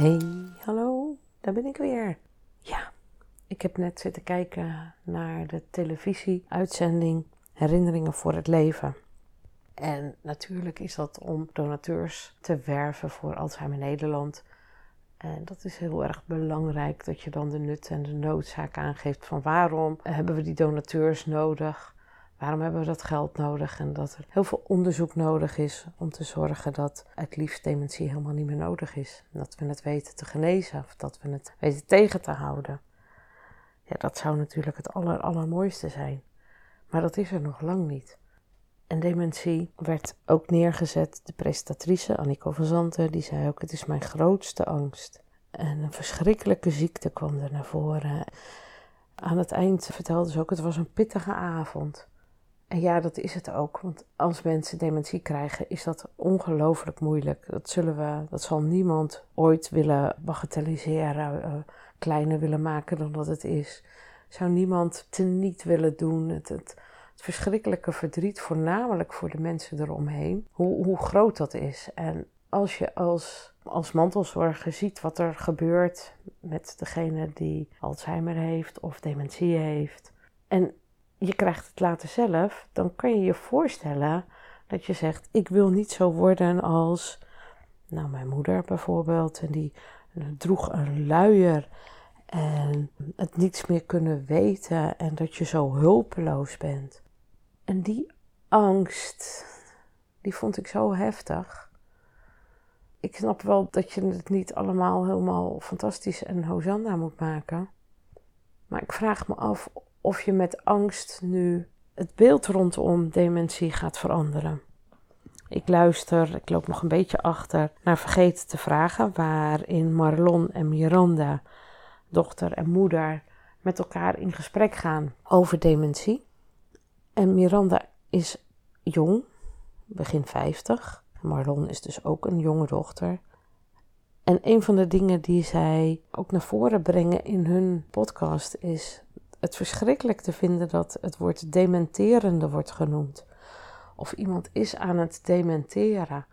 Hey, hallo, daar ben ik weer. Ja, ik heb net zitten kijken naar de televisieuitzending Herinneringen voor het Leven. En natuurlijk is dat om donateurs te werven voor Alzheimer Nederland. En dat is heel erg belangrijk dat je dan de nut en de noodzaak aangeeft van waarom hebben we die donateurs nodig? Waarom hebben we dat geld nodig? En dat er heel veel onderzoek nodig is om te zorgen dat het liefst dementie helemaal niet meer nodig is. Dat we het weten te genezen of dat we het weten tegen te houden. Ja, dat zou natuurlijk het aller, allermooiste zijn. Maar dat is er nog lang niet. En dementie werd ook neergezet. De presentatrice Annico van Zanten, die zei ook: Het is mijn grootste angst. En een verschrikkelijke ziekte kwam er naar voren. Aan het eind vertelde ze ook: Het was een pittige avond. En ja, dat is het ook. Want als mensen dementie krijgen, is dat ongelooflijk moeilijk. Dat, zullen we, dat zal niemand ooit willen bagatelliseren, uh, kleiner willen maken dan dat het is. Zou niemand teniet willen doen. Het, het, het, verschrikkelijke verdriet, voornamelijk voor de mensen eromheen, hoe, hoe groot dat is. En als je als, als mantelzorger ziet wat er gebeurt met degene die Alzheimer heeft of dementie heeft. En je krijgt het later zelf, dan kan je je voorstellen dat je zegt: Ik wil niet zo worden als, nou, mijn moeder bijvoorbeeld, en die droeg een luier en het niets meer kunnen weten en dat je zo hulpeloos bent. En die angst, die vond ik zo heftig. Ik snap wel dat je het niet allemaal helemaal fantastisch en hosanna moet maken. Maar ik vraag me af of je met angst nu het beeld rondom dementie gaat veranderen. Ik luister, ik loop nog een beetje achter naar Vergeten te vragen, waarin Marlon en Miranda, dochter en moeder, met elkaar in gesprek gaan over dementie. En Miranda is jong, begin 50. Marlon is dus ook een jonge dochter. En een van de dingen die zij ook naar voren brengen in hun podcast is het verschrikkelijk te vinden dat het woord dementerende wordt genoemd. Of iemand is aan het dementeren.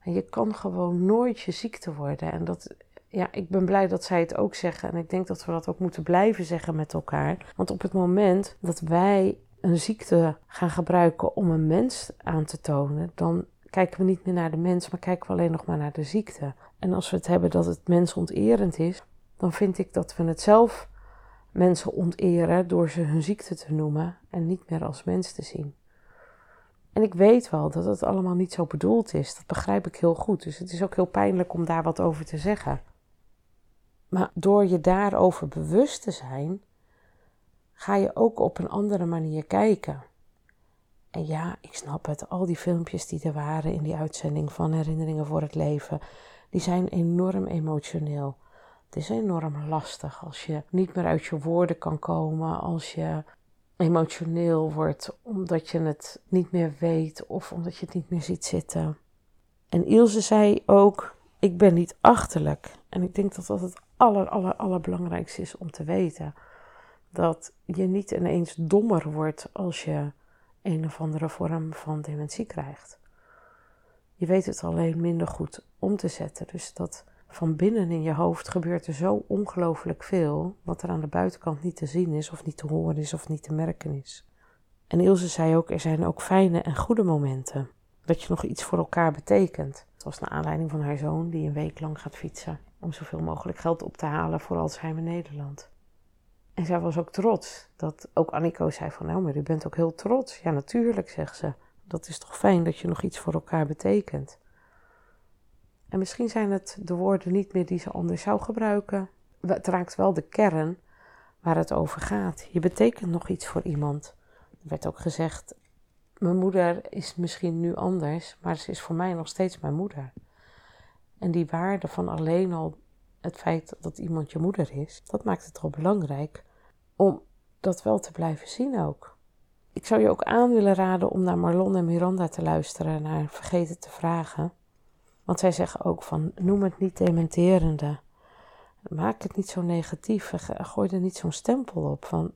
En je kan gewoon nooit je ziekte worden. En dat, ja, ik ben blij dat zij het ook zeggen. En ik denk dat we dat ook moeten blijven zeggen met elkaar. Want op het moment dat wij een ziekte gaan gebruiken om een mens aan te tonen, dan kijken we niet meer naar de mens, maar kijken we alleen nog maar naar de ziekte. En als we het hebben dat het mensonterend is, dan vind ik dat we het zelf mensen onteren door ze hun ziekte te noemen en niet meer als mens te zien. En ik weet wel dat het allemaal niet zo bedoeld is. Dat begrijp ik heel goed. Dus het is ook heel pijnlijk om daar wat over te zeggen. Maar door je daarover bewust te zijn, ga je ook op een andere manier kijken. En ja, ik snap het. Al die filmpjes die er waren in die uitzending van Herinneringen voor het Leven, die zijn enorm emotioneel. Het is enorm lastig als je niet meer uit je woorden kan komen, als je emotioneel wordt omdat je het niet meer weet of omdat je het niet meer ziet zitten. En Ilse zei ook: Ik ben niet achterlijk. En ik denk dat dat het aller, aller, allerbelangrijkste is om te weten. Dat je niet ineens dommer wordt als je een of andere vorm van dementie krijgt. Je weet het alleen minder goed om te zetten. Dus dat van binnen in je hoofd gebeurt er zo ongelooflijk veel, wat er aan de buitenkant niet te zien is, of niet te horen is, of niet te merken is. En Ilse zei ook: er zijn ook fijne en goede momenten. Dat je nog iets voor elkaar betekent. Het was naar aanleiding van haar zoon, die een week lang gaat fietsen. om zoveel mogelijk geld op te halen voor Alzheimer Nederland. En zij was ook trots. Dat ook Annico zei van, nou, maar u bent ook heel trots. Ja, natuurlijk, zegt ze. Dat is toch fijn dat je nog iets voor elkaar betekent. En misschien zijn het de woorden niet meer die ze anders zou gebruiken. Het raakt wel de kern waar het over gaat. Je betekent nog iets voor iemand. Er werd ook gezegd: Mijn moeder is misschien nu anders, maar ze is voor mij nog steeds mijn moeder. En die waarde van alleen al het feit dat iemand je moeder is, dat maakt het toch belangrijk om dat wel te blijven zien ook. Ik zou je ook aan willen raden om naar Marlon en Miranda te luisteren, naar Vergeten te vragen. Want zij zeggen ook van, noem het niet dementerende. Maak het niet zo negatief. Gooi er niet zo'n stempel op. Van,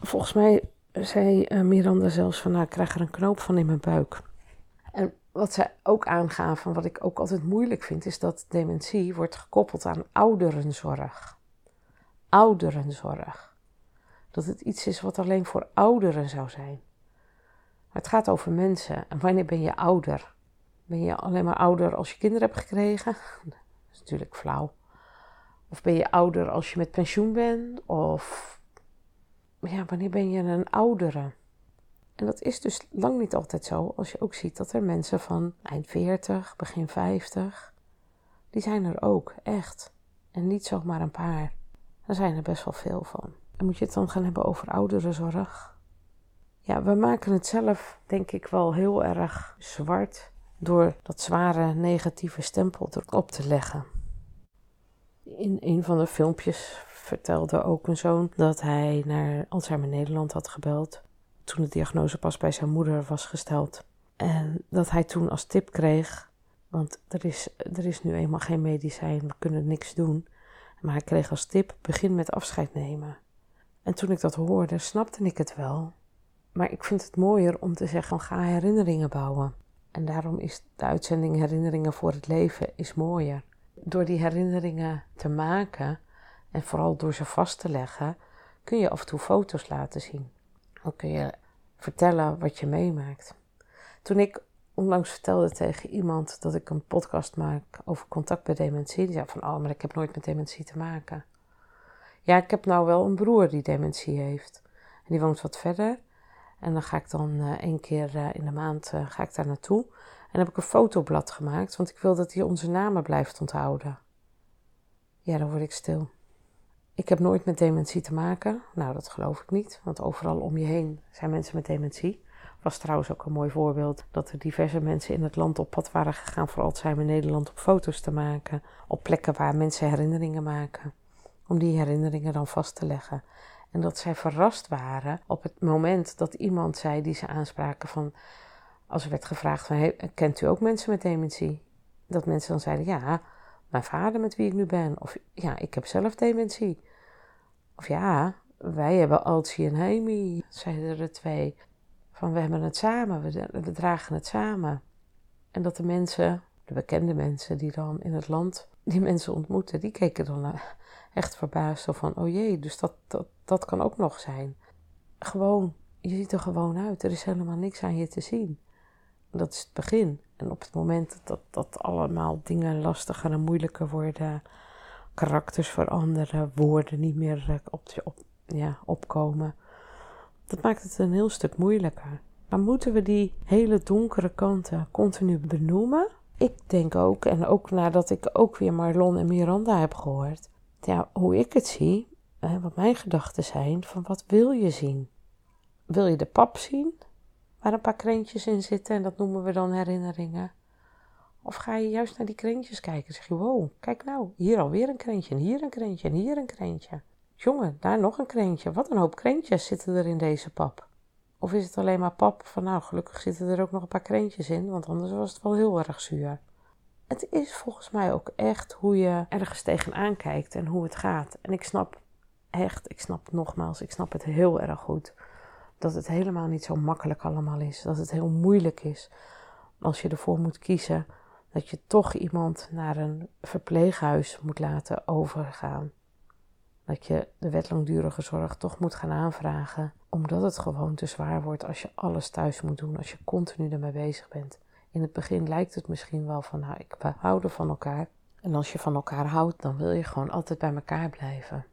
volgens mij zei eh, Miranda zelfs van, nou, ik krijg er een knoop van in mijn buik. En wat zij ook aangaven, wat ik ook altijd moeilijk vind, is dat dementie wordt gekoppeld aan ouderenzorg. Ouderenzorg. Dat het iets is wat alleen voor ouderen zou zijn. Het gaat over mensen. En wanneer ben je ouder? Ben je alleen maar ouder als je kinderen hebt gekregen? Dat is natuurlijk flauw. Of ben je ouder als je met pensioen bent? Of ja, wanneer ben je een oudere? En dat is dus lang niet altijd zo, als je ook ziet dat er mensen van eind 40, begin 50, die zijn er ook, echt. En niet zomaar een paar. Daar zijn er best wel veel van. En moet je het dan gaan hebben over ouderenzorg? Ja, we maken het zelf, denk ik, wel heel erg zwart door dat zware negatieve stempel erop te leggen. In een van de filmpjes vertelde ook een zoon dat hij naar Alzheimer Nederland had gebeld toen de diagnose pas bij zijn moeder was gesteld. En dat hij toen als tip kreeg, want er is, er is nu eenmaal geen medicijn, we kunnen niks doen. Maar hij kreeg als tip, begin met afscheid nemen. En toen ik dat hoorde, snapte ik het wel. Maar ik vind het mooier om te zeggen, ga herinneringen bouwen. En daarom is de uitzending Herinneringen voor het Leven is mooier. Door die herinneringen te maken en vooral door ze vast te leggen, kun je af en toe foto's laten zien. Dan kun je vertellen wat je meemaakt. Toen ik onlangs vertelde tegen iemand dat ik een podcast maak over contact bij dementie, die zei van, oh, maar ik heb nooit met dementie te maken. Ja, ik heb nou wel een broer die dementie heeft. En die woont wat verder. En dan ga ik dan uh, één keer uh, in de maand uh, ga ik daar naartoe. En heb ik een fotoblad gemaakt, want ik wil dat hij onze namen blijft onthouden. Ja, dan word ik stil. Ik heb nooit met dementie te maken. Nou, dat geloof ik niet, want overal om je heen zijn mensen met dementie. Was trouwens ook een mooi voorbeeld dat er diverse mensen in het land op pad waren gegaan voor Alzheimer Nederland op foto's te maken. Op plekken waar mensen herinneringen maken. Om die herinneringen dan vast te leggen. En dat zij verrast waren op het moment dat iemand zei die ze aanspraken van... Als er werd gevraagd van, kent u ook mensen met dementie? Dat mensen dan zeiden, ja, mijn vader met wie ik nu ben. Of ja, ik heb zelf dementie. Of ja, wij hebben Altie en Hemi, zeiden er twee. Van we hebben het samen, we, we dragen het samen. En dat de mensen, de bekende mensen die dan in het land die mensen ontmoeten, die keken dan echt verbaasd van, oh jee, dus dat, dat, dat kan ook nog zijn. Gewoon, je ziet er gewoon uit, er is helemaal niks aan je te zien. Dat is het begin. En op het moment dat, dat allemaal dingen lastiger en moeilijker worden, karakters veranderen, woorden niet meer eh, op, op, ja, opkomen, dat maakt het een heel stuk moeilijker. Maar moeten we die hele donkere kanten continu benoemen? Ik denk ook, en ook nadat ik ook weer Marlon en Miranda heb gehoord, ja, hoe ik het zie, wat mijn gedachten zijn, van wat wil je zien? Wil je de pap zien, waar een paar krentjes in zitten en dat noemen we dan herinneringen? Of ga je juist naar die krentjes kijken en zeg je, wow, kijk nou, hier alweer een krentje en hier een krentje en hier een krentje. Jongen, daar nog een krentje. Wat een hoop krentjes zitten er in deze pap. Of is het alleen maar pap van nou, gelukkig zitten er ook nog een paar krentjes in, want anders was het wel heel erg zuur. Het is volgens mij ook echt hoe je ergens tegenaan kijkt en hoe het gaat. En ik snap echt, ik snap nogmaals, ik snap het heel erg goed. Dat het helemaal niet zo makkelijk allemaal is. Dat het heel moeilijk is als je ervoor moet kiezen dat je toch iemand naar een verpleeghuis moet laten overgaan. Dat je de wet langdurige zorg toch moet gaan aanvragen, omdat het gewoon te zwaar wordt als je alles thuis moet doen, als je continu ermee bezig bent. In het begin lijkt het misschien wel van, nou, ik, houden van elkaar. En als je van elkaar houdt, dan wil je gewoon altijd bij elkaar blijven.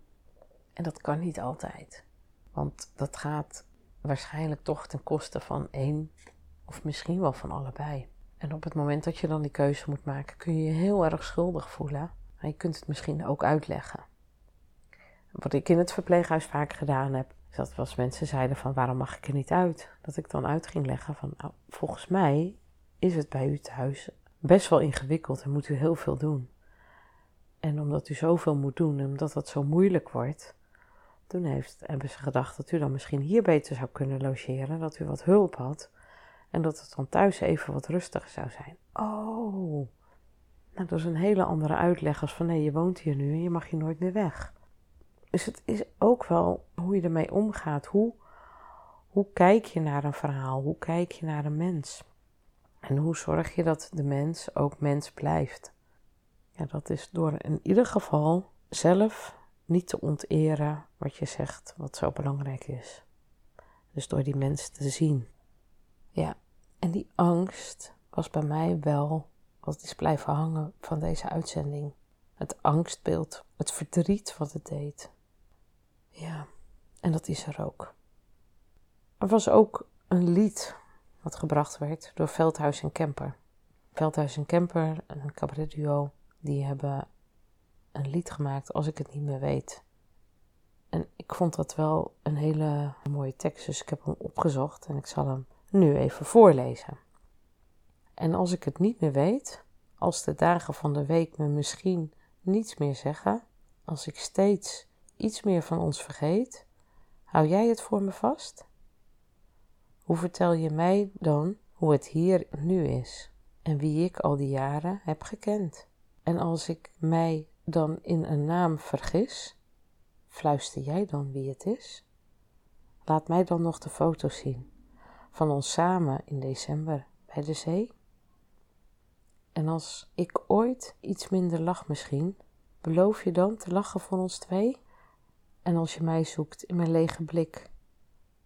En dat kan niet altijd. Want dat gaat waarschijnlijk toch ten koste van één, of misschien wel van allebei. En op het moment dat je dan die keuze moet maken, kun je je heel erg schuldig voelen. Maar je kunt het misschien ook uitleggen. Wat ik in het verpleeghuis vaak gedaan heb, is dat als mensen zeiden van waarom mag ik er niet uit? Dat ik dan uit ging leggen van nou, volgens mij is het bij u thuis best wel ingewikkeld en moet u heel veel doen. En omdat u zoveel moet doen en omdat dat zo moeilijk wordt, toen heeft, hebben ze gedacht dat u dan misschien hier beter zou kunnen logeren, dat u wat hulp had en dat het dan thuis even wat rustiger zou zijn. Oh, nou dat is een hele andere uitleg als van nee, je woont hier nu en je mag hier nooit meer weg. Dus het is ook wel hoe je ermee omgaat. Hoe, hoe kijk je naar een verhaal? Hoe kijk je naar een mens? En hoe zorg je dat de mens ook mens blijft? Ja, dat is door in ieder geval zelf niet te onteren wat je zegt, wat zo belangrijk is. Dus door die mens te zien. Ja, en die angst was bij mij wel wat is blijven hangen van deze uitzending. Het angstbeeld, het verdriet wat het deed. Ja, en dat is er ook. Er was ook een lied wat gebracht werd door Veldhuis en Kemper. Veldhuis en Kemper, een cabaretduo, die hebben een lied gemaakt als ik het niet meer weet. En ik vond dat wel een hele mooie tekst, dus ik heb hem opgezocht en ik zal hem nu even voorlezen. En als ik het niet meer weet, als de dagen van de week me misschien niets meer zeggen, als ik steeds iets meer van ons vergeet, hou jij het voor me vast? Hoe vertel je mij dan hoe het hier nu is en wie ik al die jaren heb gekend? En als ik mij dan in een naam vergis, fluister jij dan wie het is? Laat mij dan nog de foto zien van ons samen in december bij de zee. En als ik ooit iets minder lach misschien, beloof je dan te lachen voor ons twee? En als je mij zoekt in mijn lege blik,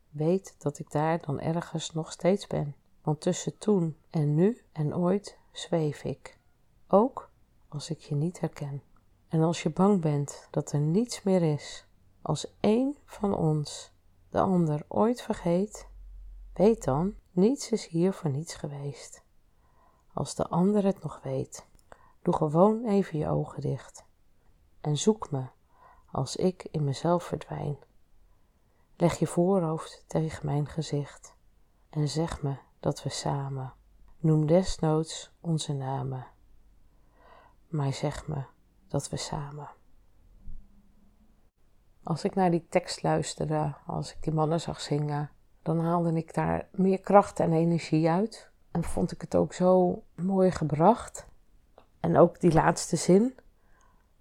weet dat ik daar dan ergens nog steeds ben. Want tussen toen en nu en ooit zweef ik, ook als ik je niet herken. En als je bang bent dat er niets meer is, als één van ons de ander ooit vergeet, weet dan, niets is hier voor niets geweest. Als de ander het nog weet, doe gewoon even je ogen dicht en zoek me als ik in mezelf verdwijn. Leg je voorhoofd tegen mijn gezicht en zeg me dat we samen, noem desnoods onze namen, maar zeg me dat we samen. Als ik naar die tekst luisterde, als ik die mannen zag zingen, dan haalde ik daar meer kracht en energie uit. En vond ik het ook zo mooi gebracht. En ook die laatste zin.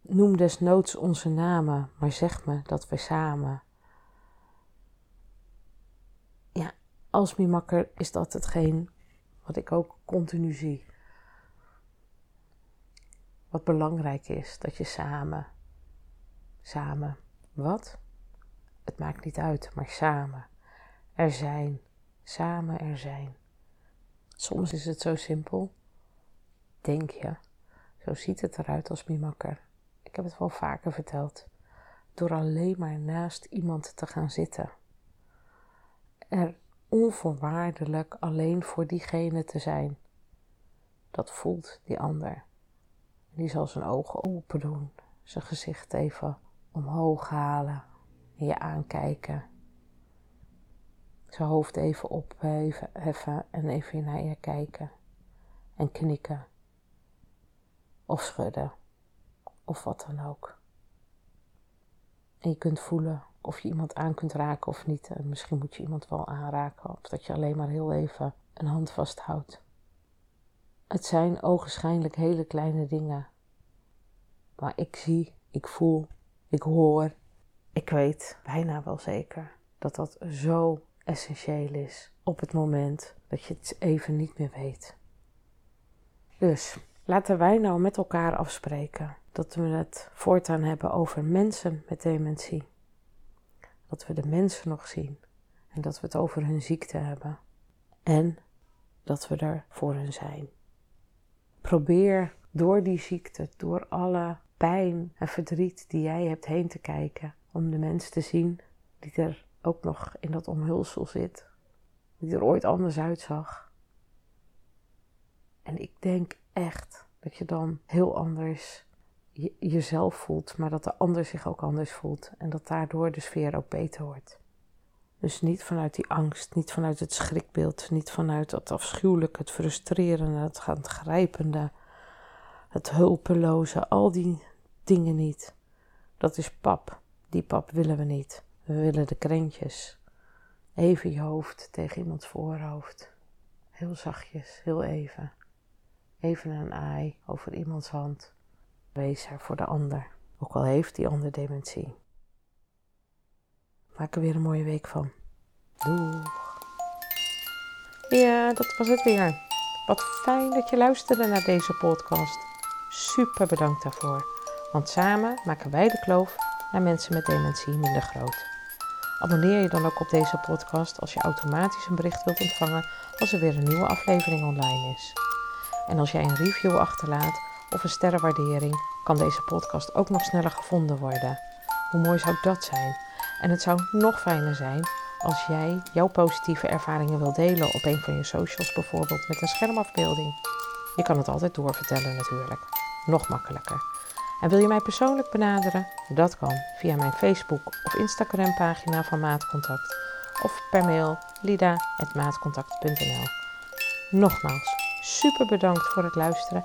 Noem desnoods onze namen, maar zeg me dat we samen. Ja, als Mimakker is dat hetgeen wat ik ook continu zie. Wat belangrijk is, dat je samen, samen, wat? Het maakt niet uit, maar samen. Er zijn, samen er zijn. Soms is het zo simpel, denk je. Zo ziet het eruit als Mimakker. Ik heb het wel vaker verteld. Door alleen maar naast iemand te gaan zitten. Er onvoorwaardelijk alleen voor diegene te zijn. Dat voelt die ander. Die zal zijn ogen open doen, zijn gezicht even omhoog halen en je aankijken. Zijn hoofd even opheffen en even naar je kijken en knikken of schudden of wat dan ook. En je kunt voelen of je iemand aan kunt raken of niet. En misschien moet je iemand wel aanraken of dat je alleen maar heel even een hand vasthoudt. Het zijn ogenschijnlijk hele kleine dingen. Maar ik zie, ik voel, ik hoor, ik weet bijna wel zeker dat dat zo essentieel is op het moment dat je het even niet meer weet. Dus laten wij nou met elkaar afspreken dat we het voortaan hebben over mensen met dementie. Dat we de mensen nog zien en dat we het over hun ziekte hebben. En dat we er voor hen zijn. Probeer door die ziekte, door alle pijn en verdriet die jij hebt heen te kijken, om de mens te zien die er ook nog in dat omhulsel zit, die er ooit anders uitzag. En ik denk echt dat je dan heel anders jezelf voelt, maar dat de ander zich ook anders voelt en dat daardoor de sfeer ook beter wordt. Dus niet vanuit die angst, niet vanuit het schrikbeeld, niet vanuit het afschuwelijke, het frustrerende, het grijpende, het hulpeloze, al die dingen niet. Dat is pap. Die pap willen we niet. We willen de krentjes. Even je hoofd tegen iemands voorhoofd. Heel zachtjes, heel even. Even een aai over iemands hand. Wees er voor de ander, ook al heeft die ander dementie. Maak er weer een mooie week van. Doeg! Ja, dat was het weer. Wat fijn dat je luisterde naar deze podcast. Super bedankt daarvoor. Want samen maken wij de kloof naar mensen met dementie minder groot. Abonneer je dan ook op deze podcast als je automatisch een bericht wilt ontvangen als er weer een nieuwe aflevering online is. En als jij een review achterlaat of een sterrenwaardering, kan deze podcast ook nog sneller gevonden worden. Hoe mooi zou dat zijn? En het zou nog fijner zijn als jij jouw positieve ervaringen wilt delen op een van je socials, bijvoorbeeld met een schermafbeelding. Je kan het altijd doorvertellen natuurlijk. Nog makkelijker. En wil je mij persoonlijk benaderen? Dat kan via mijn Facebook of Instagram pagina van Maatcontact of per mail lida.maatcontact.nl. Nogmaals, super bedankt voor het luisteren